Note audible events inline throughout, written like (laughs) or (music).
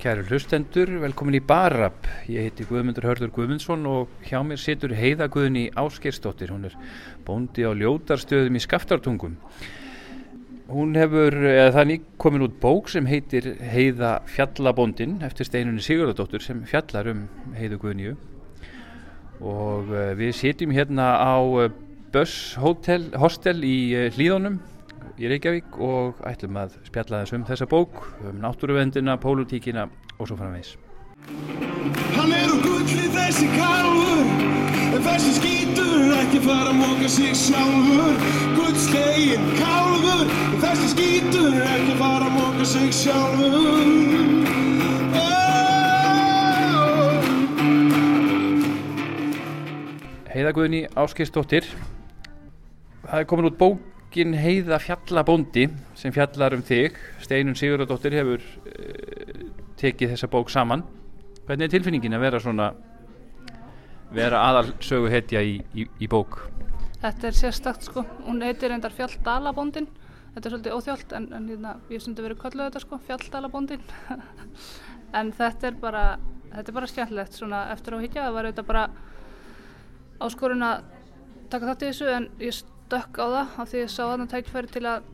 Kæru hlustendur, velkomin í Barab. Ég heiti Guðmundur Hörður Guðmundsson og hjá mér situr Heiða Guðni Áskersdóttir. Hún er bóndi á ljótarstöðum í Skaftartungum. Hún hefur, eða nýtt komin út bók sem heitir Heiða Fjallabóndin eftir steinunni Sigurðardóttur sem fjallar um Heiðu Guðniu. Og uh, við sitjum hérna á uh, Böss Hostel í uh, Hlíðunum í Reykjavík og ætlum að spjalla þess um þessa bók, um náttúruvendina, pólutíkina og svo framvegs. Hann er úr gulli þessi kálfur En þessi skítur ekki fara að móka sig sjálfur Gullslegin kálfur En þessi skítur ekki fara að móka sig sjálfur. Heiða Guðni Áskistóttir, það er komin út bók bókin Heiða Fjallabóndi sem fjallar um þig Steinun Sigurðardóttir hefur uh, tekið þessa bók saman. Hvernig er tilfinningin að vera svona vera aðal sögu hetja í, í, í bók? Þetta er sérstakt sko, hún heitir reyndar Fjalldalabóndin. Þetta er svolítið óþjált en, en hérna, ég stundi verið kölluð þetta sko, Fjalldalabóndin. (laughs) En þetta er bara þetta er bara skemmtilegt svona eftir á higgja. Það var þetta bara áskorun að taka þátt í þessu en ég stökk á það af því ég sá þarna tækifæri til að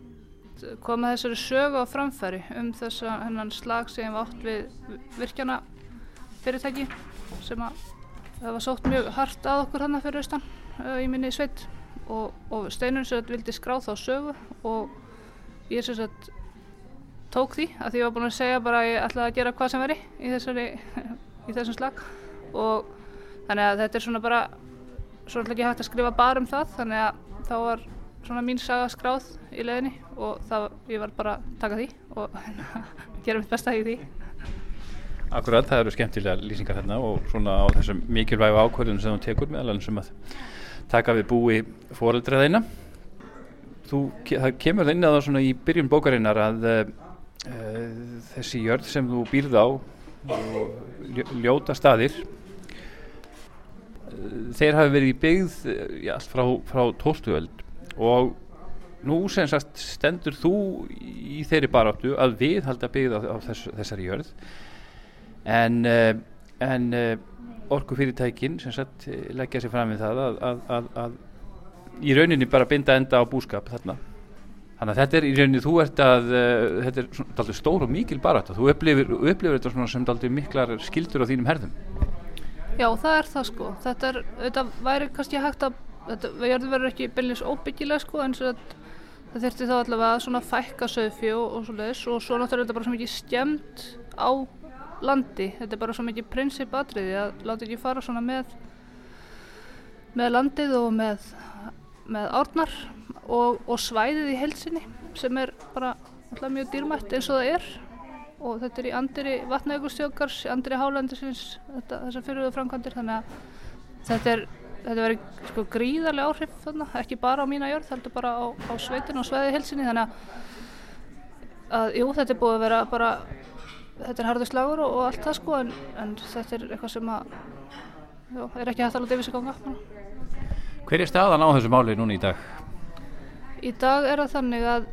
koma þessari sögu á framfæri um þess að hennan slag sem var átt við virkjana fyrirtæki sem að það var sótt mjög hart að okkur hann fyrir austan uh, í minni sveit. Og, og Steinun sem þetta vildi skrá þá sögu og ég sem þetta tók því að því ég var búin að segja bara að ég ætlaði að gera hvað sem veri í, þessari, í þessum slag. Og þannig að þetta er svona bara svo ætla ekki hægt að skrifa bara um það þannig að þá var svona mín saga skráð í leðinni og það, ég var bara að taka því og (laughs) gera mitt besta í því. Akkurat, það eru skemmtilega lýsingar hérna og svona á þessum mikilvægu ákvörðunum sem þú tekur meðal annars um að taka við búi fóreldraðina þú, það kemur það inn að það svona í byrjun bókarinnar að uh, þessi jörð sem þú býrð á og ljóta staðir þeir hafi verið í byggð já, frá, frá tóltuöld og nú sem sagt stendur þú í þeirri baráttu að við halda byggð á, á þess, þessari jörð. En, en orkufyrirtækin sem sagt leggja sér fram við það að, að, að, að í rauninni bara binda enda á búskap þarna. Þannig að þetta er í rauninni þú ert að þetta er svona stór og mikil baráttu þú upplifir, upplifir þetta sem miklar skildur á þínum herðum Já, það er það sko. Þetta, er, þetta væri kannski hægt að, þetta verður ekki byrjins óbyggilega sko en það þurfti þá allavega svona fækka söðfjö og, svo leiðis og svo náttúrulega þetta bara svo mikið skemmt á landi. Þetta er bara svo mikið prinsipatriði að láta ekki fara svona með, með landið og með, með árnar og, og svæðið í helsinni sem er bara alltaf mjög dýrmætt eins og það er og þetta er í andri vatnaugustjókars, í andri hálendisins þessar fyriröðu framkvæmdir þannig að þetta er þetta verður sko gríðarlega áhrif þarna, ekki bara á mína jörð, heldur bara á, á sveitinu og sveiði helsinni þannig að, að jú, þetta er búið að vera bara þetta er harður slagur og, og allt það sko en, en þetta er eitthvað sem að já, er ekki hægt að láta yfir sig ganga Hver er staðan á þessu máli núna í dag? Í dag er það þannig að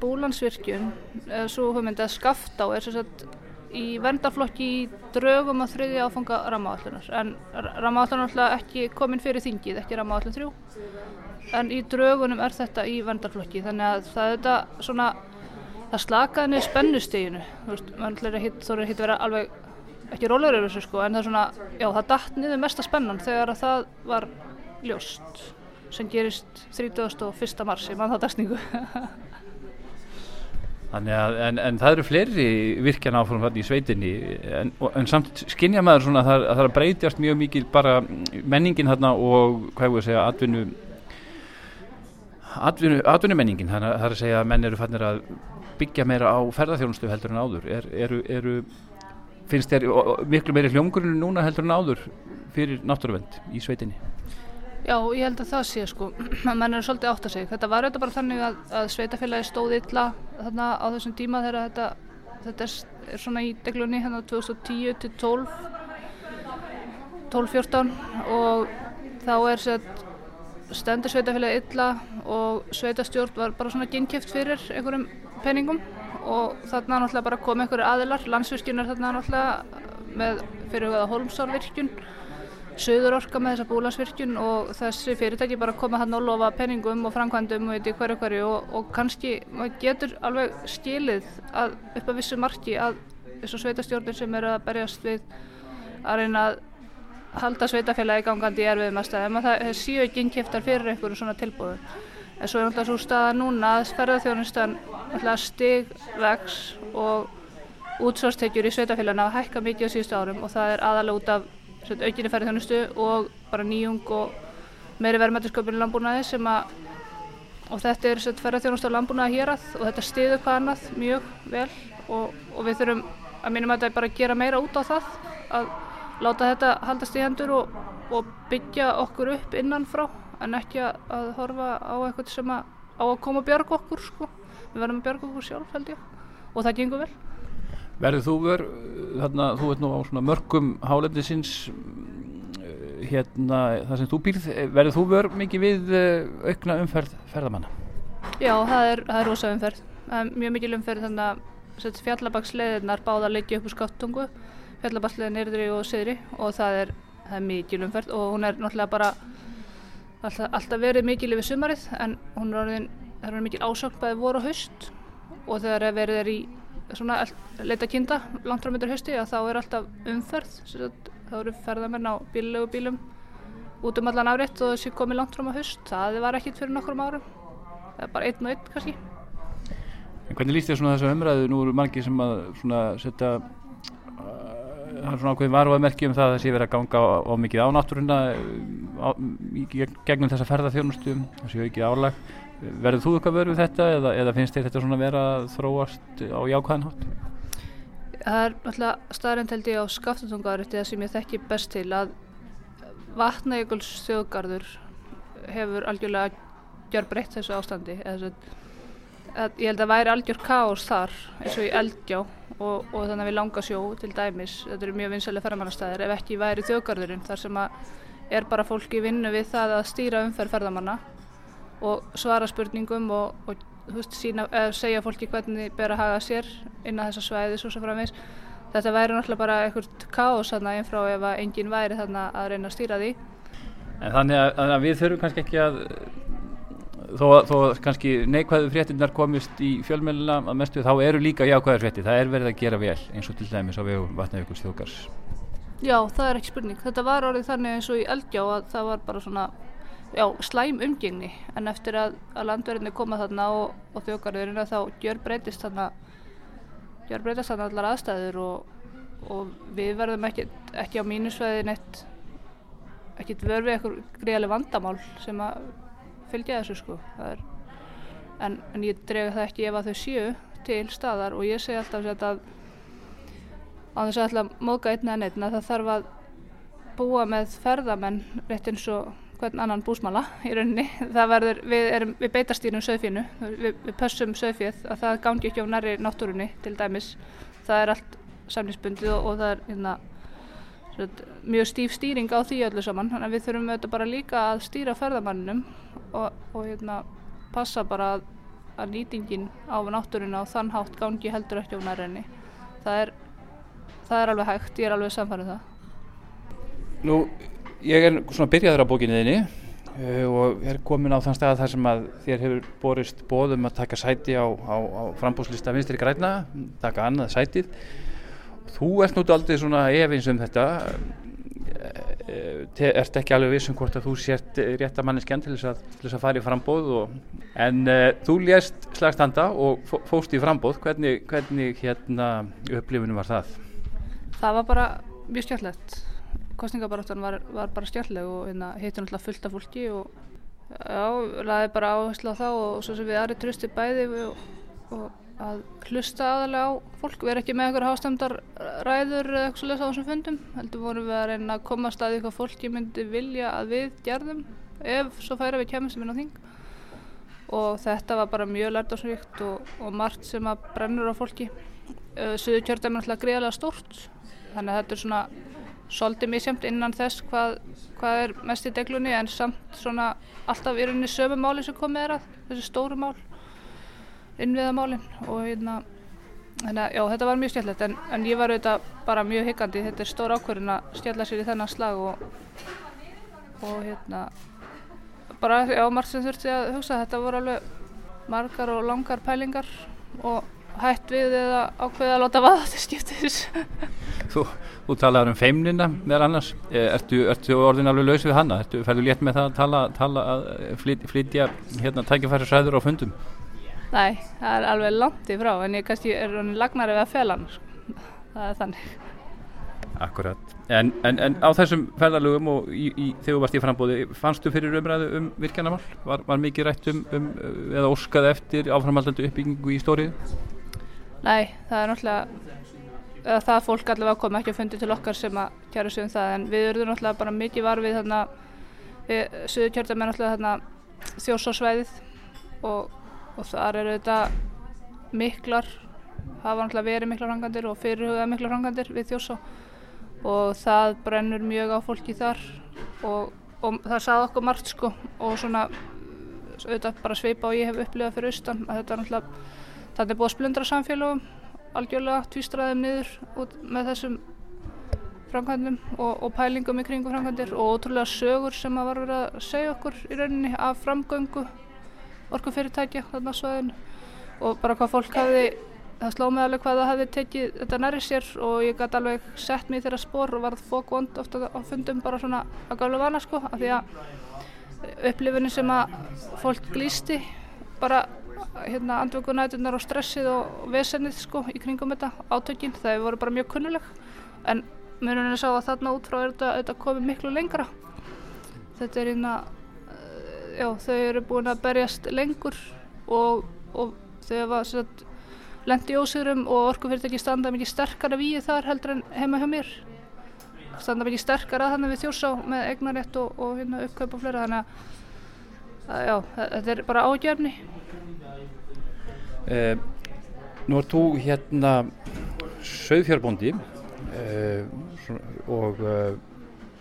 Búlandsvirkjun, eða svo hugmyndi að Skaftá er sérstaklega í vendarflokki í draugum að þriðja áfanga rammavallunar en rammavallunar er ekki komin fyrir þingið, ekki rammavallun þrjú. En í draugunum er þetta í vendarflokki þannig að það er þetta svona það slakaði niður spennusteginu þú veist, ætlar að hitt vera alveg ekki rólegur yfir þessu sko en það er svona, já það datt niður mesta spennan þegar að það var ljóst sem gerist 31. mars í mannþáttarsningu (laughs) Að, en, en það eru fleiri virkjan áfram í sveitinni en, en samt skinnja maður svona að það, að það breytjast mjög mikil bara menningin þarna og hvað ég voru að segja atvinnu atvinnu, atvinnu menningin það er að segja að menn eru fannir að byggja meira á ferðarþjónustu heldur en áður. Er, eru, eru, finnst þér miklu meiri hljómgrunni núna heldur en áður fyrir náttúruvend í sveitinni Já, ég held að það sé sko, (clears throat) mann er svolítið átt að segja. Þetta var auðvitað bara þannig að, að sveitafélagi stóð illa þarna á þessum tíma þegar þetta, þetta er svona í deglunni hérna 2010 til 12, 12-14 og þá er stendur sveitafélagi illa og sveitastjórn var bara svona ginnkjöft fyrir einhverjum peningum. Og þarna náttúrulega bara kom einhverju aðilar, landsvirkjun er þarna náttúrulega með fyrirhugaða Holmsárvirkjun, Suðurorka með þessa búlansvirkjun og þessi fyrirtæki bara koma hann og lofa penningum og framkvæmdum og ég hverju hverju og, og kannski maður getur alveg stílið að upp að vissu marki að þessu sveitastjórnir sem eru að berjast við að reyna að halda sveitafélagi gangandi í erfiðum aðstæðum að það séu ekki innkiptar fyrir einhverju svona tilbúðu. En svo er náttúrulega svo staða núna að ferðarþjónustan náttúrulega stig vex og útsvarstekjur í sveitafélagina að hækka mikið á síðustu árum og það er aðalega út af aukinni ferðarþjónustu og bara nýjung og meiri verðmættisköpun í landbúnaði sem að og þetta er ferðarþjónustu á landbúnaði hér að og þetta stiður hvað annað mjög vel og, og við þurfum að mínum að þetta bara gera meira út á það að láta þetta haldast í hendur og, og byggja okkur upp innanfrá en ekki að, horfa á eitthvað sem að, á að koma að björga okkur sko. við verðum að björga okkur sjálf held ég og það gengur vel Verður þú ver, þarna, þú veit nú á svona mörgum hálendisins hérna það sem þú býrð, verður þú ver mikið við aukna umferð ferðamanna? Já, það er, það er rosa umferð. Er mjög mikil umferð þannig að fjallabagsleðinar báða leikja upp úr skáttungu fjallabagsleðin erðri og siðri og það er, það er mikil umferð. Og hún er náttúrulega bara alltaf, alltaf verið mikil yfir sumarið en hún er orðin, það er orðin mikil ásökk bæði voru og haust. Og þegar verið er í svona leita kinda langt frá myndir hausti að þá er alltaf umferð þá eru ferðamenn á bíllegu bílum út um allan áreitt og þessi komið langt fram á haust. Það var ekkit fyrir nokkrum árum. Er bara einn og einn kannski. En hvernig líst þér svona þessu umræðu? Nú eru margi sem að svona setja það er svona ákveðin varuðmerki um það að sé verið að ganga á, á mikið á náttúruna á, gegnum þessa ferðarþjónustu það séu ekki álag verður þú eitthvað verið þetta eða, eða finnst þér þetta svona vera þróast á jákvæðan hátt? Það er náttúrulega staðrænt held ég á skaftutungaðurétti það sem ég þekki best til að vatnajökuls þjóðgarður hefur algjörlega gjör breytt þessu ástandi. Eða að ég held að væri algjör káos þar eins og í eldjá og, og þannig að við langa sjó til dæmis. Þetta eru mjög vinsalega ferðamannastæðir ef ekki væri þjóðgarðurinn þar sem að er bara fólki vinnu við það að stýra umferð ferðamanna og svara spurningum og, og veist, sína, segja fólki hvernig ber að haga sér inn á þessa svæði svo sem framins þetta væri náttúrulega bara einhvert káos einn frá ef að enginn væri þarna að reyna að stýra því. En þannig að, að við þurfum kannski ekki að þó, þó kannski neikvæðu fréttinnar komist í fjölmjöluna að mestu þá eru líka jákvæður frétti, það er verið að gera vel eins og til dæmis á vegu vatnajökuls þjókars Já, það er ekki spurning. Þetta var orðið þannig eins og í eldjá að það var bara svona já, slæm umgengni. En eftir að, að landverðinni koma þarna og, og þjókarverðina þá gjör breytist þarna gjör breytist þarna allar aðstæður og, og við verðum ekki, ekki á mínusveðin eitt ekkert verfið eitthvað greiðlega vandamál sem að fylgja þessu sko. Er, en, en ég drega það ekki ef að þau séu til staðar og ég segi alltaf að á þess að alltaf móka einn eða neitt það þarf að búa með ferðamenn rétt eins og hvern annan búsmala í rauninni. Verður, við, erum, við beitastýrum söðfínu við, við pössum söðfíð að það gangi ekki á næri náttúrunni til dæmis. Það er allt samlingsbundið og, og það er hérna, mjög stíf stýring á því öllu saman. Þannig að við þurfum auðvitað bara líka að stýra ferðamanninum og, og hérna, passa bara að, að nýtingin á náttúrunna og þann hátt gangi heldur ekki á nærinni það það er alveg hægt, ég er alveg samfærið um það. Nú, ég er svona byrjaður á bókinni þinni uh, og er komin á þann stað þar sem að þér hefur borist bóðum að taka sæti á, á, á frambúslista vinstri græna, taka annað sætið. Þú ert nút aldrei svona efins um þetta. Ert ekki alveg vissum hvort að þú sért rétt að manneskjan til þess að, til þess að fara í frambóð og, en uh, þú lést slagstanda og fóst í frambóð hvernig, hvernig hérna upplifunum var það? Það var bara mjög stjórnlegt kostningabaráttan var, var bara stjórnleg og hérna, heitti náttúrulega fullt af fólki og já, laði bara áherslu á það og svo sem við aðri trösti bæði og, og að hlusta aðalega á fólk við erum ekki með eitthvað hástemdar ræður eða eitthvað svolítið á þessum fundum heldur vorum við að reyna að koma að staði hvað fólki myndi vilja að við gerðum ef svo færa við kemum sem er þing. Og þetta var bara mjög lærtámsvíkt og, og margt sem að brennur á fólki. Suðu kjörðum er alltaf greiðlega stórt þannig að þetta er svona svolítið misjæmt innan þess hvað, hvað er mest í deglunni en samt svona alltaf í rauninni sömu máli sem komið er að þessi stóru mál innviðamálinn og hérna þannig að já, þetta var mjög skemmtilegt en, en ég var auðvitað bara mjög higgandi þetta er stór ákvörðin að skella sér í þennan slag og, og hérna bara, já, margt sem þurfti að hugsa þetta voru alveg margar og langar pælingar og hætt við eða ákveði að láta vaða til skiptis (laughs) Þú, þú talaður um feimnina meðal annars, Eh, ertu, ertu orðin alveg laus við hana, ertu, ferðu létt með það að tala, tala að flyt, flytja hérna tækifæri sæður á fundum? Nei, það er alveg langt í frá en ég kannski er lagnar við að fela hann sko. það er þannig Akkurat, en, en, en á þessum ferðalögum og í, í, þegar þú varst í frambóði, fannstu fyrir umræðu um virkjanamál? Var, var mikið rætt um, um eða óskað eftir áframaldandi uppbyggingu í stórið? Nei, það er náttúrulega það fólk allavega kom ekki að fundi til okkar sem að kjæra sig um það en við erum náttúrulega bara mikið varfið þarna við söðu kjörðum er náttúrulega þjósásvæðið og, og þar eru þetta miklar hafa náttúrulega verið miklar frangandir og fyrirhugað miklar frangandir við þjósá og það brennur mjög á fólki þar og, og það sagði okkur margt sko og svona auðvitað bara sveipa og ég hef upplifað fyrir austan að þetta er náttúrulega það er búið að splundra samfélagum algjörlega tvístraðum niður með þessum framkvæmdum og, og pælingum í kringum framkvæmdir og ótrúlega sögur sem að var verið að segja okkur í rauninni af framgöngu orkufyrirtækja þarna svæðinu. Og bara hvað fólk hafi það sló mig alveg hvað það hafi tekið þetta næri sér og ég gæti alveg sett mig í þeirra spór og varð fók vond ofta á fundum bara svona að gálu vana sko af því að upplifunni sem að fólk glýsti bara hérna andvökunætunar og stressið og vesennið sko í kringum þetta átökin það voru bara mjög kunnuleg. En munum við sá að þarna út frá er þetta, þetta komið miklu lengra. Þetta er hérna uh, já þau eru búin að berjast lengur og, og þau hafa lendi ósýrum og orkufyrirtæki standa mikið sterkara við þar heldur en heima hjá mér. Standa mikið sterkara þannig við þjórsá með eignarétt og, og hérna, uppkaup og fleira. Þannig að já, þetta er bara ágjörni Eh, nú er þú hérna söðfjárbóndi eh, og eh,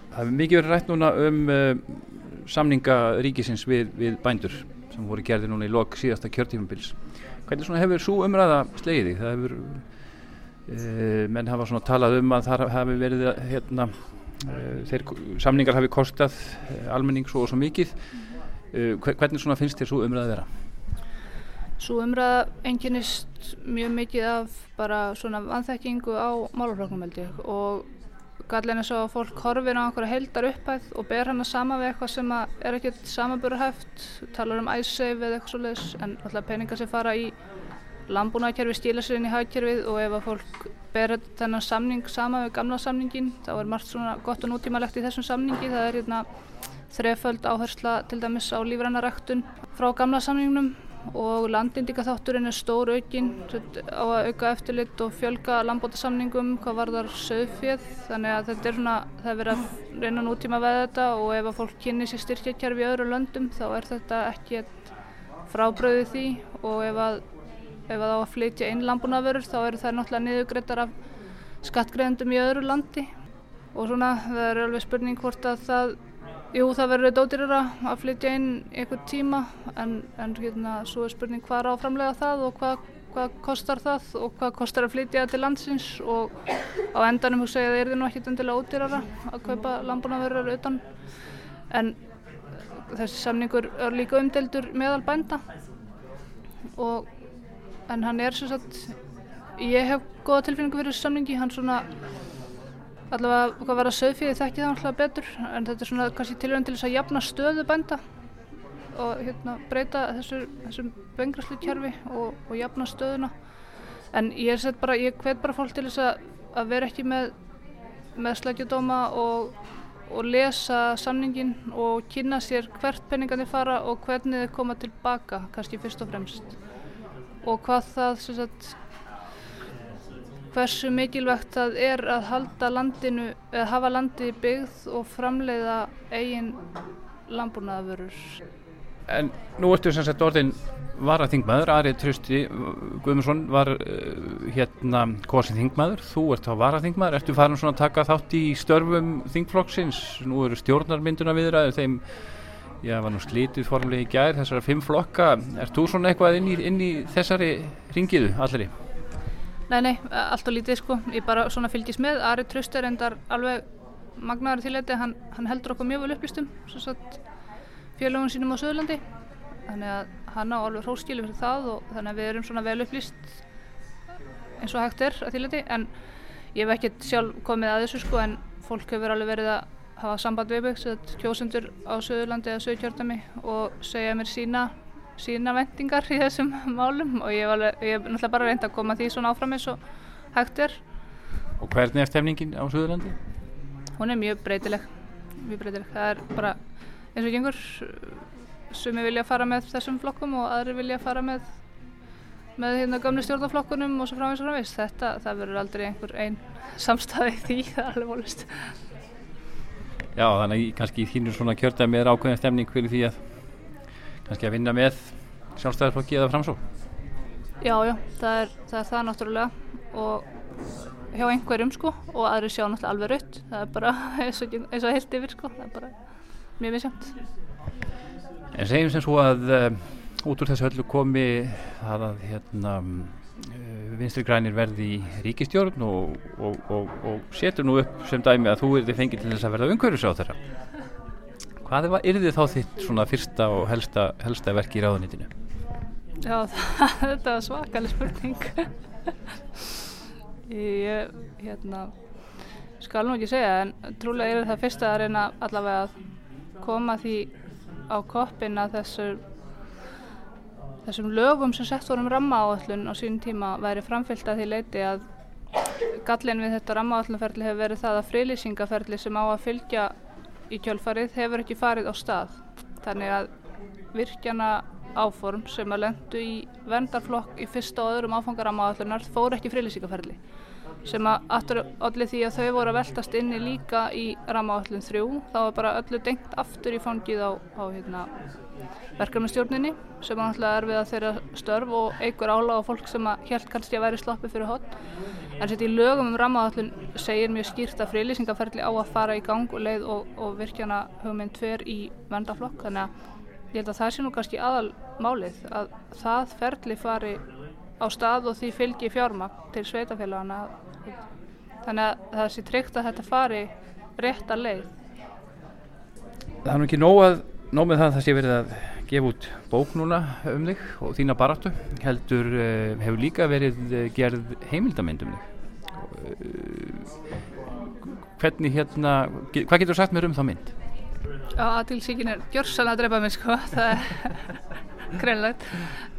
það hefur mikið verið rætt núna um eh, samninga ríkisins við, við bændur sem voru gerði núna í lok síðasta kjörtífumbils. Hvernig hefur svo umræða slegið þig? Það hefur, eh, menn hafa svona talað um að það hafi verið hérna, þeir samningar hafi kostað almenning svo og svo mikið. Hvernig svona finnst þér svo umræða vera? Svo umræða enginnist mjög mikið af bara svona vanþekkingu á málafloknum held ég. Og gallin er svo að fólk horfir á einhverja heildar upphæð og ber hana sama við eitthvað sem er ekkert samanburðarhæft, talar um æssave eða eitthvað svoleiðis en alltaf peningar sem fara í landbúnaðarkerfi stíla sér inn í hagkerfið og ef að fólk ber þennan samning sama við gamla samningin þá er margt svona gott og nútímalegt í þessum samningi, það er hérna þreföld áhersla til dæmis á lífrannaræktun frá gamla samningnum og landindikaþátturinn er stór aukinn á að auka eftirlit og fjölga landbótasamningum hvað varðar söðfjöð þannig að þetta er svona, það er verið að reyna nútíma veð þetta og ef að fólk kynni sér styrkjarkerfi í öðru löndum þá er þetta ekki frábröðið því. Og ef að ef að á að flytja inn landbúnaverur þá eru það náttúrulega niðugreitar af skattgreðendum í öðru landi. Og svona það er alveg spurning hvort að það Jú, það verður dótirira að flytja inn einhver tíma en, en hérna, svo er spurning hvað er á framlega það og hvað, hvað kostar það og hvað kostar að flytja til landsins og á endanum ég að það er því nú ekkit endilega ódýrara að kaupa landbúnaverður utan. En þessi samningur er líka umdeldur meðal bænda og en hann er sem sagt ég hef góða tilfinningu fyrir þessu samningi hann svona allavega hvað var að söðfíði þekki það alltaf betur en þetta er svona kannski tilvægum til þess að jafna stöðu bænda og hérna breyta þessu, þessum bengraslu kjærfi og, og jafna stöðuna. En ég bara, ég hvet bara fólk til þess að, að vera ekki með með slækjadóma og, og lesa samningin og kynna sér hvert peningandi fara og hvernig þið koma tilbaka kannski fyrst og fremst. Og hvað það sem sagt hversu mikilvægt það er að halda landinu, eða hafa landi byggð og framleiða eigin landbúnaðavörur. En nú ertu sem sagt orðin varaþingmaður, Arið Trausti Guðmundsson var uh, hérna kosin þingmaður, þú ert á varaþingmaður, ertu farin svona að taka þátt í störfum þingflokksins, nú eru stjórnarmynduna viðraður, þeim, já var nú slítið formlega í gær, þessara fimm flokka, ert þú svona eitthvað inn í, inn í þessari ringiðu allir í? Nei, nei, allt og lítið sko, ég bara svona fylgis með, Ari Tröst er endar alveg magnaður til þetta, hann, hann heldur okkur mjög vel upplýstum, svo satt félögum sínum á Söðurlandi, þannig að hann á alveg hróskilum fyrir það og þannig að við erum svona vel upplýst eins og hægt er að þýleti, en ég hef ekkert sjálf komið að þessu sko, en fólk hefur alveg verið að hafa samband við mig, kjósendur á Söðurlandi eða Söðurkjörnami og segja mér sína sína vendingar í þessum (laughs) málum og ég hef náttúrulega bara reynd að koma því svona áfram eins og hægt er. Og hvernig er stefningin á Suðurlandi? Hún er mjög breytileg mjög breytileg, það er bara eins og gengur sumi vilja fara með þessum flokkum og aðri vilja fara með með hérna gamle stjórnaflokkunum og svo framins og framins þetta, það verður aldrei einhver einn samstæði því, (laughs) það er alveg volist Já, þannig kannski í þínu svona kjörðami er ákveðin stemning fyrir því að kannski að vinna með sjálfstæðarflokki eða framsó Já, já, það er það, er það náttúrulega. Og hjá einhverjum sko og aðri sjá náttúrulega alveg raut það er bara (laughs) eins og, eins og heilt yfir sko það er bara mjög misjönd En segjum sem svo að uh, út úr þessu öllu komi það að hérna uh, vinstri grænir verði í ríkistjórn og, og, og, og setur nú upp sem dæmi að þú erði fengið til þess að verða umhverjus á þeirra Hvað er þið þá þitt svona fyrsta og helsta, helsta verki í ráðunitinu? Já, það, (laughs) þetta var svakalig spurning. (laughs) Ég, hérna, skal nú ekki segja, en trúlega er það fyrsta að reyna allavega að koma því á koppin að þessu, þessum lögum sem sett vorum rammaáallun á sínum tíma væri framfyllt að því leiti að gallin við þetta rammaáallunferðli hefur verið það að frilýsingaferðli sem á að fylgja í kjölfarið hefur ekki farið á stað. Þannig að virkjana áform sem að lendu í vendarflokk í fyrsta og öðrum áfangarammaðallunar fór ekki frilýsingaferli sem að aftur allir því að þau voru að veltast inni líka í rammaðallun þrjú þá var bara öllu dengt aftur í fangið á, á hérna, verkefnastjórninni sem náttúrulega er við að þeirra störf og eigur ála á fólk sem að helt kannski að væri sloppi fyrir hot en sett í lögum um rammaðallun segir mjög skýrt að frilýsingaferli á að fara í gang og leið og, og virkjana hugmynd tver í vendarflokk þannig að ég held að það sé nú kannski aðal málið að það ferli fari á stað og því fylgi fjármagn til sveitafélagana þannig að það sé tryggt að þetta fari rétt að leið. Það er nú ekki nóg að nóg með það að það sé verið að gefa út bók núna um þig og þína baráttu heldur uh, hefur líka verið uh, gerð heimildamind um þig. Uh, hvernig hérna hvað getur þú sagt mér um þá mynd? Aðtilsíkin er gjörsan að drepa mig sko, (laughs) það er greinlegt,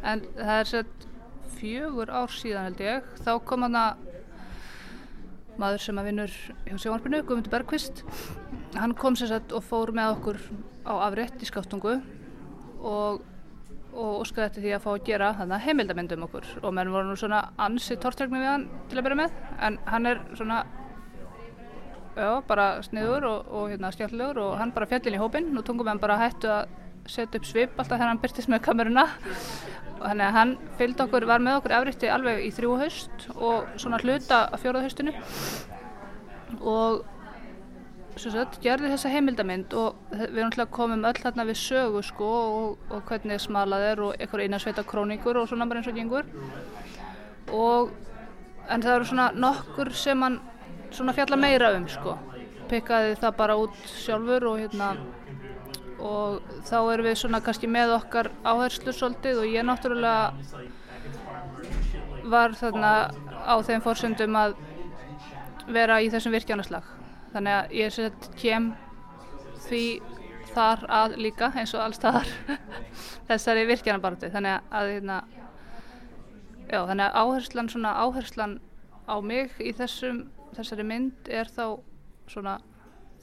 en það er sett fjögur ár síðan held ég, þá kom hann að maður sem að vinnur hjá sjónvarpinu, Guðmundur Bergqvist, hann kom sér sett og fór með okkur á afrétt í skáttungu og og óskaði eftir því að fá að gera þannig að heimildamindum okkur. Og menn voru nú svona ansi tortregni við hann til að byrja með en hann er svona já, bara sniður og, og hérna, skemmtilegur og hann bara fjallin í hópin og tungum hann bara hættu að setja upp svip alltaf þegar hann byrtist með kameruna. Og þannig að hann fylgd okkur, var með okkur efriðti alveg í þrjú haust og svona hluta að fjóraða haustinu. Og sett, gerði þessa heimildamind og við alltaf komum öll þarna við sögu sko og, og hvernig smalað er og eitthvað eina sveita krónikur og svona bara eins og gengur. Og en það eru svona nokkur sem hann svona fjalla meira um sko. Pekkaði það bara út sjálfur og hérna og þá erum við svona kannski með okkar áherslu svolítið og ég náttúrulega var þarna á þeim fórsöndum að vera í þessum virkjarnaslag þannig að ég sett kem því þar að líka eins og allstaðar (laughs) þessari virkjarnabartu þannig að hérna já þannig að áherslan svona áherslan á mig í þessum þessari mynd er þá svona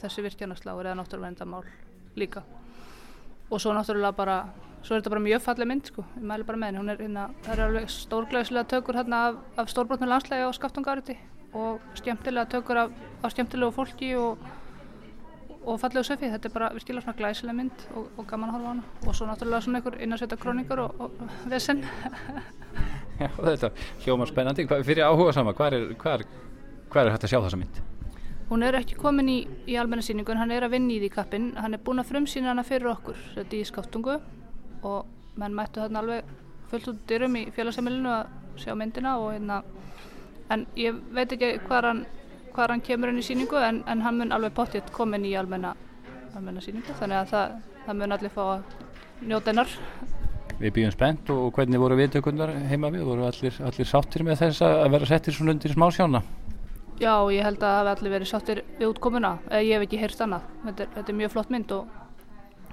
þessi virkjarnasláður eða náttúrulega líka. Og svo náttúrulega bara svo er þetta bara mjög fallið mynd sko. Ég mælu bara með henni, hún er hérna það er alveg stórglæðislega tökur hérna af, af stórbrotnu landslægi á skaptungariti og skemmtilega tökur af, af skemmtilegu fólki og, og fallegu söfi, þetta er bara virkilega svona glæsileg mynd og, og gaman að horfa á hana. Og svo náttúrulega svona einhver innarsveita króningar og, og vesen. (laughs) Já, þetta hljóma spennandi, fyrir áhuga sama, hvað er, hvað er Hvað er hægt að sjá þessa mynd? Hún er ekki komin í, í almenna síningu en hann er að vinni í því kappin. Hann er búin að frumsýna hana fyrir okkur, þetta í skáttungu og menn mættu þarna alveg fullt út dyrum í félagsamilinu að sjá myndina og hérna en ég veit ekki hvað hann, hann kemur inn í síningu en, en hann mun alveg pottitt komin í almenna, almenna síningu þannig að það, það mun allir fá að njóta hennar. Við býjum spennt og hvernig voru viðtökundar heima við? Voru allir, allir sáttir með þess að vera settir svona undir smásjána? Já, ég held að það hafi allir verið sáttir við útkomuna, eða ég hef ekki heyrst annað. Þetta er, þetta er mjög flott mynd og,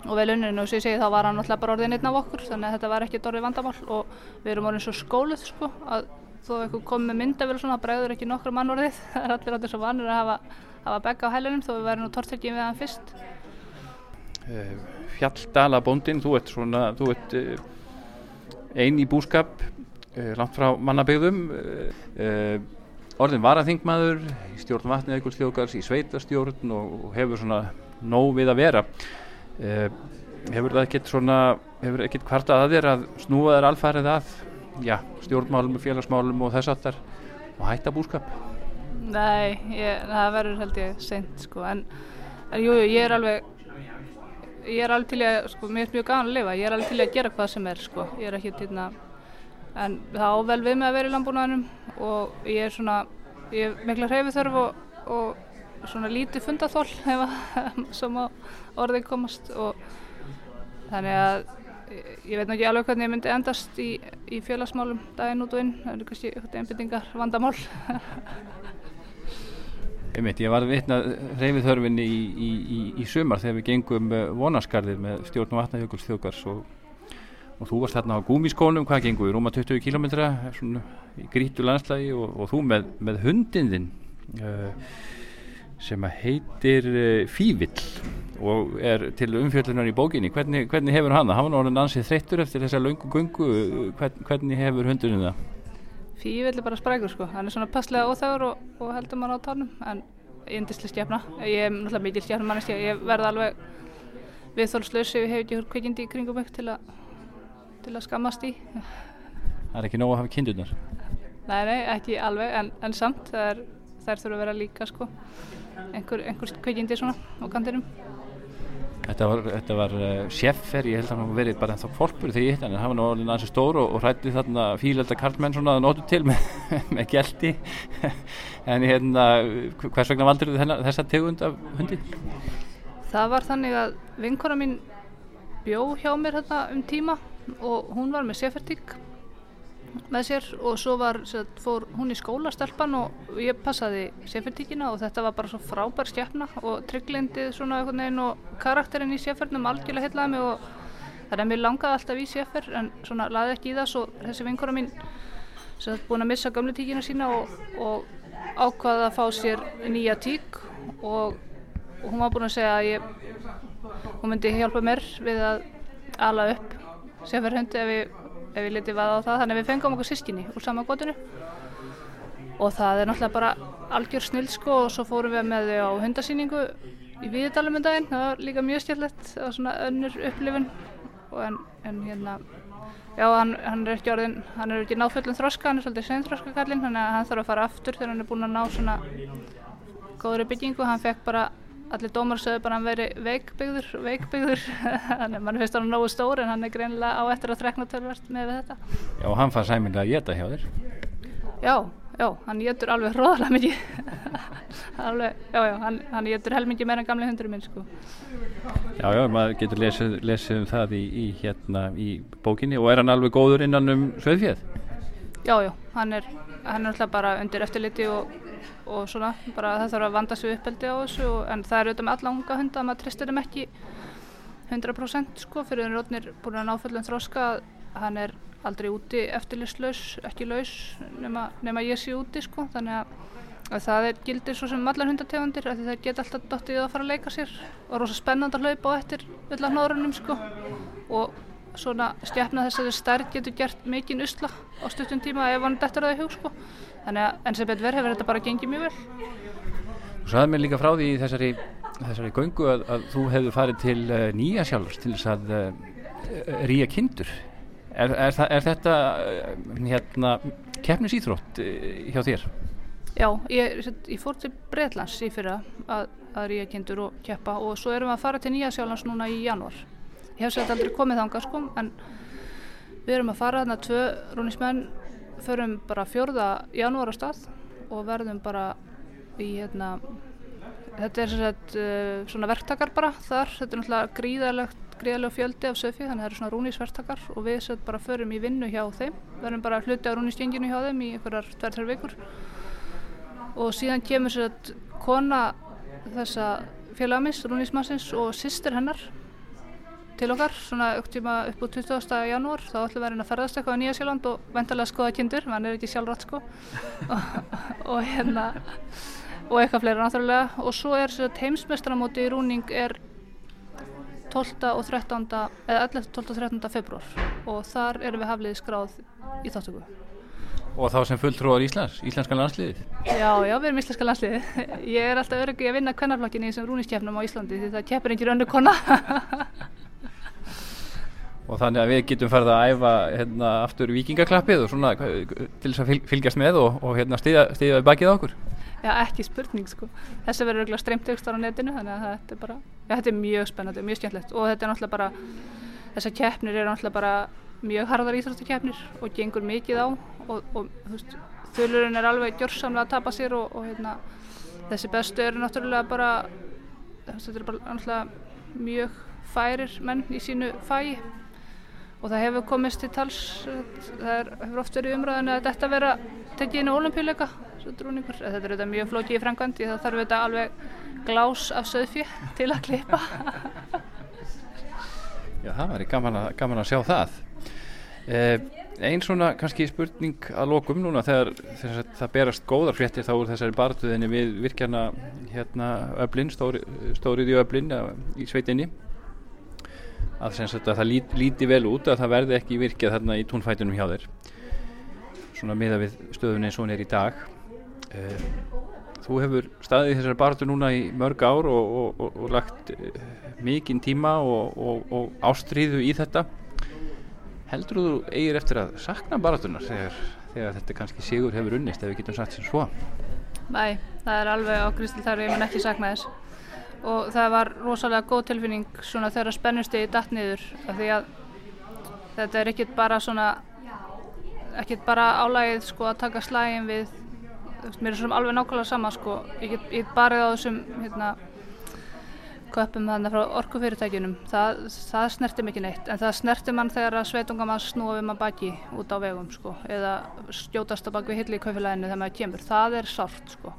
og vel unninn og sem ég segi þá var hann alltaf bara orðin einn af okkur þannig að þetta var ekki orðið vandamál. Og við erum orðin svo skóluð sko að þó eitthvað kom með myndavel svona bregður ekki nokkru mann orðið (laughs) það er allir allir svo vanur að hafa, hafa begga á hælunum þó við verðum nú tortryggin við hann fyrst. Eh, Fjalldala bóndin, þú ert svona, þú ert uh, ein í búskap uh, langt frá mannabegðum orðin varaþingmaður í stjórn vatnið eitthvað sljókars í sveitastjórn og, og hefur svona nóg við að vera. Hefur það ekkert svona hefur ekkert kvartað að þér að snúa þér alfarið að já, stjórnmálum og félagsmálum og þess aftar og hætta búskap. Nei, ég, það verður held ég seint sko en, en jú, jú, ég er alveg ég er alveg til að, sko, mér er mjög gana að lifa, ég er alveg til að gera hvað sem er, sko, ég er ekki til að, en það ável við með að vera í landbúnaðinum og ég er svona, ég er mikla hreyfið þörf og, og svona lítið fundathól sem (laughs) á orðið komast og þannig að ég veit náttúrulega alveg hvernig ég myndi endast í, í félagsmálum daginn út og inn, það er kannski einbindingar vandamál. (laughs) Einmitt, ég var vitna reyfið þörfinni í, í, í, sumar þegar við gengum vonaskarðir með stjórn og vatnajökuls þjókars og, og þú varst þarna á gúmiskónum, hvað gengum við, rúma 20 km í grítu landslægi og, og þú með, með hundin þinn uh, sem heitir uh, Fívill og er til umfjöldunar í bókinni, hvernig, hvernig hefur hann það? Hann var náttúrulega ansið þreyttur eftir þessa löngu gungu, Hvern, hvernig hefur hundunum það? Fívill er bara sprækur sko, hann er svona passlega óþægur og, og heldur maður á tánum en yndislega stjafna, ég er náttúrulega mikil stjafna mannestja, ég verða alveg viðþólslaus ef ég hef ekki hört kveikindi í kringum mig til, a, til að skammast í. Það er ekki nóg að hafa kindunar? Nei, nei, ekki alveg en, en samt, það er, þær þurfa að vera líka sko, einhver, einhver kveikindi svona á kantinum. Þetta var, þetta var uh, sjeffer, ég held að hann verið bara ennþá fólkbúri þegar ég hitt hann, en hann var náttúrulega ansið stór og, og hrætti þarna fílelda karlmenn svona að nótu til með, (laughs) með gelti (laughs) en hérna, hvers vegna valdur þið þessa tegund af hundi? Það var þannig að vinkora mín bjó hjá mér hérna um tíma og hún var með sjeffertík með sér og svo var, fór hún í skólastelpan og ég passaði sérfertíkina og þetta var bara svo frábær stjæfna og trygglindið svona einhvern veginn og karakterinn í sérfernum algjörlega heitlaði mig og það er mér langaði alltaf í sérfer en svona laði ekki í það svo þessi vinkora mín sem er búin að missa gamle tíkina sína og, og ákvaði að fá sér nýja tík og, og hún var búin að segja að ég hún myndi hjálpa mér við að ala upp sérferhundi ef ég ef við litið vaða á það. Þannig að við fengum okkur sískinni úr sama gótinu og það er náttúrulega bara algjör snill sko og svo fórum við með þau á hundasýningu í Víðdalum en daginn. Það var líka mjög stjórnlegt það var svona önnur upplifun. En, en hérna já hann, hann er ekki orðin hann er ekki náðföllin þroska, hann er svolítið sen þroska kallinn þannig að hann þarf að fara aftur þegar hann er búin að ná svona góðri byggingu. Hann fekk bara allir dómar sögðu bara að hann veri veikbyggður, veikbyggður, (laughs) þannig að mann finnst hann nógu stór en hann er greinilega á eftir að þrekna tölvert með þetta. Já, og hann fann sæminlega að geta hjá þér? Já, já, hann getur alveg hróðalega mikið, (laughs) alveg, já, já, hann, hann getur helmingi meira en gamlega hundurum minn, sko. Já, já, maður getur lesið, lesið um það í, í, hérna, í bókinni og er hann alveg góður innan um sveðfjöð? Já, já, hann er, hann er alltaf bara undir eftirliti og og svona bara það þarf að vanda sig uppeldi á þessu og, en það er auðvitað með alla unga hunda að maður tristir þeim ekki 100% sko fyrir hann er búin að náföllin þróska að hann er aldrei úti eftirlislaus, ekki laus nema, nema ég sé úti sko þannig að, að það er gildir svo sem allar hundategundir að það geta alltaf dottið að fara að leika sér og rosa spennand að hlaupa á eftir vilja hnórunum sko og svona stjæfna þess að þessi stærð getur gert mikinn usla á stuttum tíma ef hann dettur það í hug sko þannig að enn sem betur verð hefur þetta bara gengið mjög vel? Þú sagði mér líka frá því í þessari, þessari göngu að, að þú hefðu farið til uh, nýja sjálfs til þess að uh, ríja kindur. Er, er, er þetta uh, hérna keppnisýþrótt hjá þér? Já, ég, ég fór til Breitlands í fyrra að, að ríja kindur og keppa og svo erum við að fara til nýja sjálfs núna í januar ég hef sett aldrei komið þánga sko en við erum að fara þarna tvö rónismenn förum bara fjörða janúar á stað og verðum bara í hérna þetta er sagt uh, svona verktakar bara þar, þetta er náttúrulega gríðalegt gríðalega fjöldi af söfi þannig að það eru svona rúnisverktakar og við sagt bara förum í vinnu hjá þeim. Verðum bara hluti á rúnistjenginu hjá þeim í einhverjar tverjar vikur. Og síðan kemur sagt kona þessa félagamins, rúnismassins og sýstir hennar til okkar svona upp tíma upp úr 20. janúar þá ætlum við að reyna að ferðast eitthvað á Nýja Sjáland og vendalega skoða kindur, mann er ekki sjálfrátt sko (laughs) og, og hérna og eitthvað fleira náttúrulega og svo er heimsmestramóti í rúning er 12. og 13. eða 11. 12. og 13. februar og þar erum við hafliði skráð í þáttöku Og þá sem fulltrúar Íslands, Íslenska landsliðið Já, já, við erum íslenska landsliði Ég er alltaf öryggi að vinna kvennarflokkin í þessum rúningskefnum á Íslandi því það keppir einhver önnu kona (laughs) Og þannig að við getum farið að æfa hérna, aftur vikingaklappið og svona til þess að fylgjast með og, og hérna, við bakið á okkur. Já, ekki spurning sko. Þessi verður auðvitað streymt aukstar á netinu þannig að þetta er bara, já, þetta er mjög spennandi, mjög skemmtlegt og þetta er náttúrulega bara, þessar keppnir eru náttúrulega bara mjög harðar íþróttakeppnir og gengur mikið á. Og, og þú veist, þulurinn er alveg gjörsamlega að tapa sér og, og hérna, þessi bestu eru náttúrulega bara, þetta er bara náttúrulega mjög færir menn í sínu fæi og það hefur komist til tals, það er, hefur oft verið umræðinu að þetta vera tekið inn á olimpíuleika þetta er auðvitað mjög flókið í frangvand því það þarf auðvitað alveg glás af söðfjö til að klippa. (laughs) Já, það væri gaman að, gaman að sjá það. Eh, Einn svona kannski spurning að lokum núna þegar, þegar það berast góðar fréttir þá úr þessari bartuðinni við virkjana hérna öflin, stóri, stórið í öflin í sveitinni að, að það lít, líti vel út að það verði ekki virkjað þarna í túnfætunum hjá þeir svona miða við stöðun eins og hún er í dag Eh, þú hefur staðið þessari baratu núna í mörg ár og, og, og, og lagt eh, mikinn tíma og ástríðu í þetta. Heldur þú eigir eftir að sakna baratunar þegar, þegar þetta kannski sigur hefur unnist ef við getum sagt sem svo? Nei, það er alveg ákristil þar við mun ekki sakna þess og það var rosalega góð tilfinning svona þegar spennustegi datt niður af því að þetta er ekkert bara svona ekkert bara álægið sko að taka slægin við mér er svona alveg nákvæmlega sama sko, ég get, get barið á þessum hérna köpum þannig frá orkufyrirtækjunum. Það, það snerti mikið neitt en það snerti mann þegar að sveitungamann snúa við maður baki út á vegum sko eða stjótast á baki hilli í kaufilæðinu þegar maður kemur, það er sárt sko.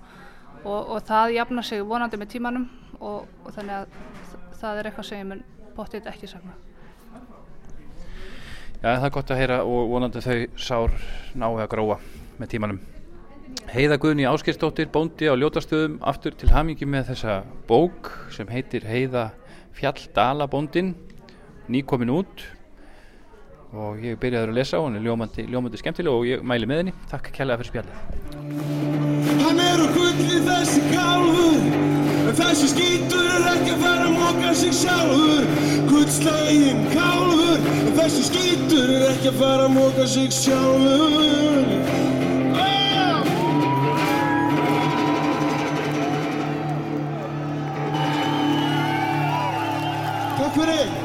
Og, og það jafnar sig vonandi með tímanum og, og þannig að það er eitthvað sem ég mun bóttið ekki sagna Já það er gott að heyra og vonandi þau sár náðu að gróa með tímanum. Heiða Guðni Áskistóttir, bóndi á Ljótastöðum aftur til hamingi með þessa bók sem heitir Heiða Fjalldalabóndin nýkomin út. Og ég byrjaði að lesa og hann er ljómandi, ljómandi skemmtileg og ég mæli með henni. Takk kærlega fyrir spjallið. Hann er úr gulli þessi kálfur En þessi skítur er ekki að fara að móka sig sjálfur. Guldslægin kálfur. En þessi skítur er ekki að fara að móka sig sjálfur. Takk fyrir!